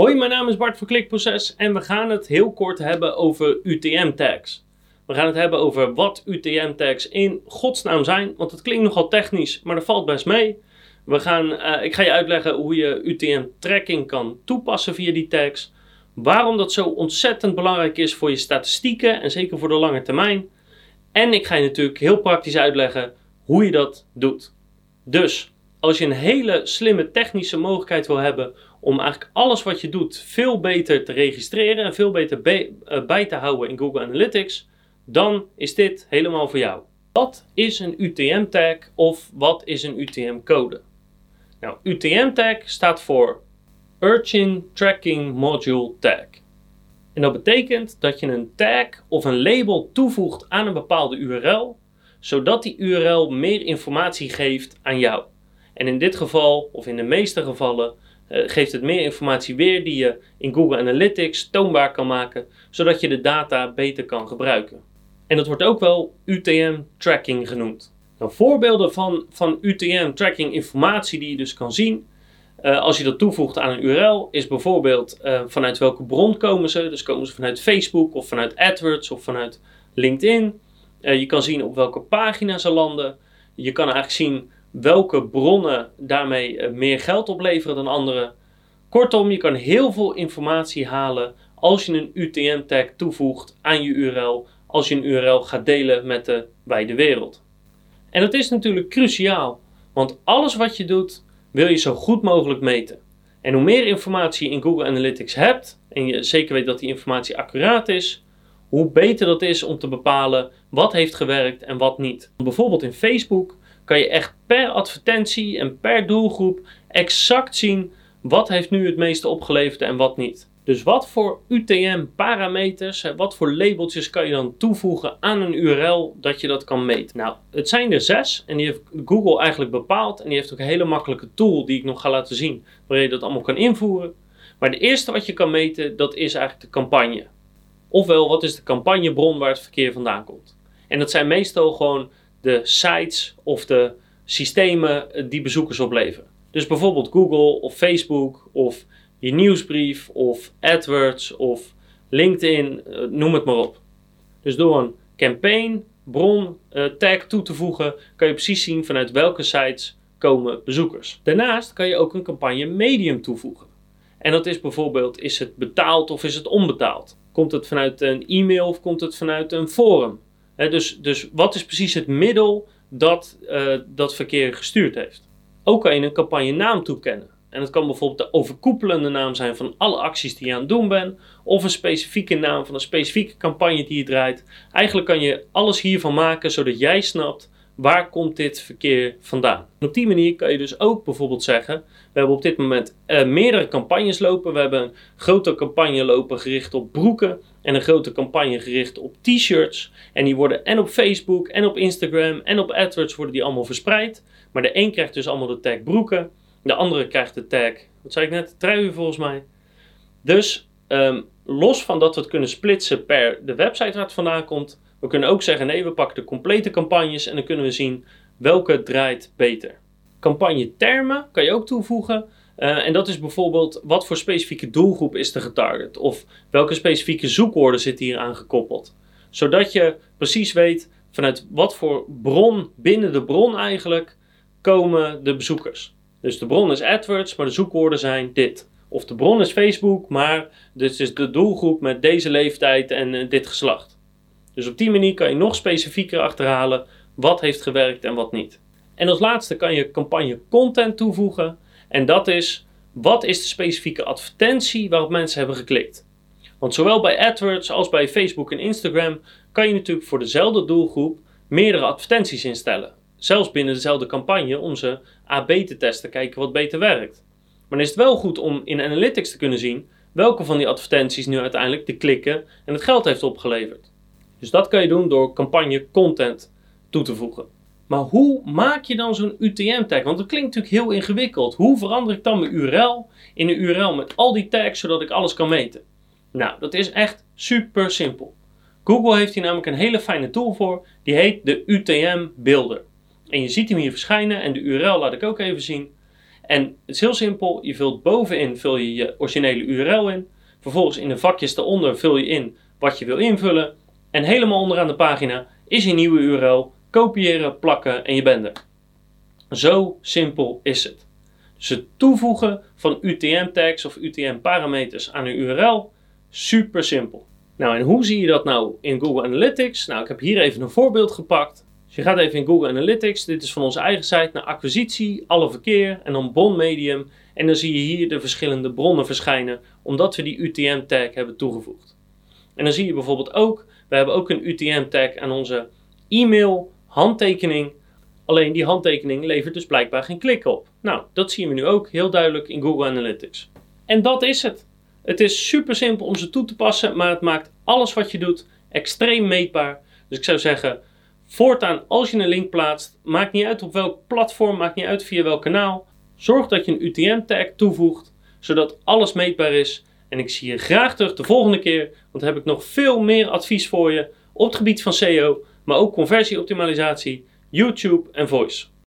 Hoi, mijn naam is Bart van Klikproces en we gaan het heel kort hebben over UTM-tags. We gaan het hebben over wat UTM-tags in godsnaam zijn, want het klinkt nogal technisch, maar dat valt best mee. We gaan, uh, ik ga je uitleggen hoe je UTM-tracking kan toepassen via die tags. Waarom dat zo ontzettend belangrijk is voor je statistieken en zeker voor de lange termijn. En ik ga je natuurlijk heel praktisch uitleggen hoe je dat doet. Dus als je een hele slimme technische mogelijkheid wil hebben om eigenlijk alles wat je doet veel beter te registreren en veel beter eh, bij te houden in Google Analytics, dan is dit helemaal voor jou. Wat is een UTM-tag of wat is een UTM-code? Nou, UTM-tag staat voor Urchin Tracking Module Tag. En dat betekent dat je een tag of een label toevoegt aan een bepaalde URL, zodat die URL meer informatie geeft aan jou. En in dit geval, of in de meeste gevallen, eh, geeft het meer informatie weer die je in Google Analytics toonbaar kan maken, zodat je de data beter kan gebruiken. En dat wordt ook wel UTM tracking genoemd. Nou, voorbeelden van, van UTM tracking informatie die je dus kan zien, uh, als je dat toevoegt aan een URL, is bijvoorbeeld uh, vanuit welke bron komen ze. Dus komen ze vanuit Facebook of vanuit AdWords of vanuit LinkedIn. Je kan zien op welke pagina ze landen. Je kan eigenlijk zien welke bronnen daarmee meer geld opleveren dan andere. Kortom, je kan heel veel informatie halen als je een UTM-tag toevoegt aan je URL, als je een URL gaat delen met de wijde wereld. En dat is natuurlijk cruciaal, want alles wat je doet wil je zo goed mogelijk meten. En hoe meer informatie je in Google Analytics hebt, en je zeker weet dat die informatie accuraat is, hoe beter dat is om te bepalen wat heeft gewerkt en wat niet. Bijvoorbeeld in Facebook kan je echt per advertentie en per doelgroep exact zien wat heeft nu het meeste opgeleverd en wat niet. Dus wat voor UTM-parameters, wat voor labeltjes kan je dan toevoegen aan een URL dat je dat kan meten? Nou, het zijn er zes en die heeft Google eigenlijk bepaald. En die heeft ook een hele makkelijke tool die ik nog ga laten zien, waarin je dat allemaal kan invoeren. Maar de eerste wat je kan meten, dat is eigenlijk de campagne. Ofwel, wat is de campagnebron waar het verkeer vandaan komt? En dat zijn meestal gewoon de sites of de systemen die bezoekers opleveren. Dus bijvoorbeeld Google of Facebook of je nieuwsbrief of AdWords of LinkedIn, eh, noem het maar op. Dus door een campaign, bron, uh, tag toe te voegen, kan je precies zien vanuit welke sites komen bezoekers. Daarnaast kan je ook een campagne medium toevoegen. En dat is bijvoorbeeld, is het betaald of is het onbetaald? Komt het vanuit een e-mail of komt het vanuit een forum? Dus, dus wat is precies het middel dat uh, dat verkeer gestuurd heeft? Ook kan je een campagne naam toekennen. En het kan bijvoorbeeld de overkoepelende naam zijn van alle acties die je aan het doen bent. Of een specifieke naam van een specifieke campagne die je draait. Eigenlijk kan je alles hiervan maken zodat jij snapt waar komt dit verkeer vandaan. Op die manier kan je dus ook bijvoorbeeld zeggen: we hebben op dit moment uh, meerdere campagnes lopen. We hebben een grote campagne lopen gericht op broeken en een grote campagne gericht op t-shirts. En die worden en op Facebook en op Instagram en op AdWords worden die allemaal verspreid. Maar de een krijgt dus allemaal de tag broeken de andere krijgt de tag, wat zei ik net, truien volgens mij. Dus um, los van dat we het kunnen splitsen per de website waar het vandaan komt, we kunnen ook zeggen nee, we pakken de complete campagnes en dan kunnen we zien welke draait beter. Campagne termen kan je ook toevoegen. Uh, en dat is bijvoorbeeld wat voor specifieke doelgroep is er getarget of welke specifieke zoekwoorden zitten hier aan gekoppeld. Zodat je precies weet vanuit wat voor bron binnen de bron eigenlijk komen de bezoekers. Dus de bron is AdWords, maar de zoekwoorden zijn dit. Of de bron is Facebook, maar dit is de doelgroep met deze leeftijd en uh, dit geslacht. Dus op die manier kan je nog specifieker achterhalen wat heeft gewerkt en wat niet. En als laatste kan je campagne content toevoegen. En dat is wat is de specifieke advertentie waarop mensen hebben geklikt. Want zowel bij AdWords als bij Facebook en Instagram kan je natuurlijk voor dezelfde doelgroep meerdere advertenties instellen zelfs binnen dezelfde campagne, om ze AB te testen, kijken wat beter werkt. Maar dan is het wel goed om in Analytics te kunnen zien welke van die advertenties nu uiteindelijk de klikken en het geld heeft opgeleverd. Dus dat kan je doen door campagne content toe te voegen. Maar hoe maak je dan zo'n UTM-tag? Want dat klinkt natuurlijk heel ingewikkeld. Hoe verander ik dan mijn URL in een URL met al die tags zodat ik alles kan meten? Nou, dat is echt super simpel. Google heeft hier namelijk een hele fijne tool voor. Die heet de UTM Builder. En je ziet hem hier verschijnen en de URL laat ik ook even zien. En het is heel simpel. Je vult bovenin vul je, je originele URL in. Vervolgens in de vakjes daaronder vul je in wat je wil invullen. En helemaal onderaan de pagina is je nieuwe URL. Kopiëren, plakken en je bent er. Zo simpel is het. Dus het toevoegen van UTM-tags of UTM-parameters aan een URL, super simpel. Nou, en hoe zie je dat nou in Google Analytics? Nou, ik heb hier even een voorbeeld gepakt. Dus je gaat even in Google Analytics, dit is van onze eigen site, naar acquisitie, alle verkeer en dan bronmedium. En dan zie je hier de verschillende bronnen verschijnen, omdat we die UTM-tag hebben toegevoegd. En dan zie je bijvoorbeeld ook, we hebben ook een UTM-tag aan onze e-mail handtekening. Alleen die handtekening levert dus blijkbaar geen klik op. Nou, dat zien we nu ook heel duidelijk in Google Analytics. En dat is het. Het is super simpel om ze toe te passen, maar het maakt alles wat je doet extreem meetbaar. Dus ik zou zeggen, voortaan als je een link plaatst, maakt niet uit op welk platform, maakt niet uit via welk kanaal. Zorg dat je een UTM-tag toevoegt, zodat alles meetbaar is. En ik zie je graag terug de volgende keer, want dan heb ik nog veel meer advies voor je op het gebied van SEO, maar ook conversieoptimalisatie, YouTube en voice.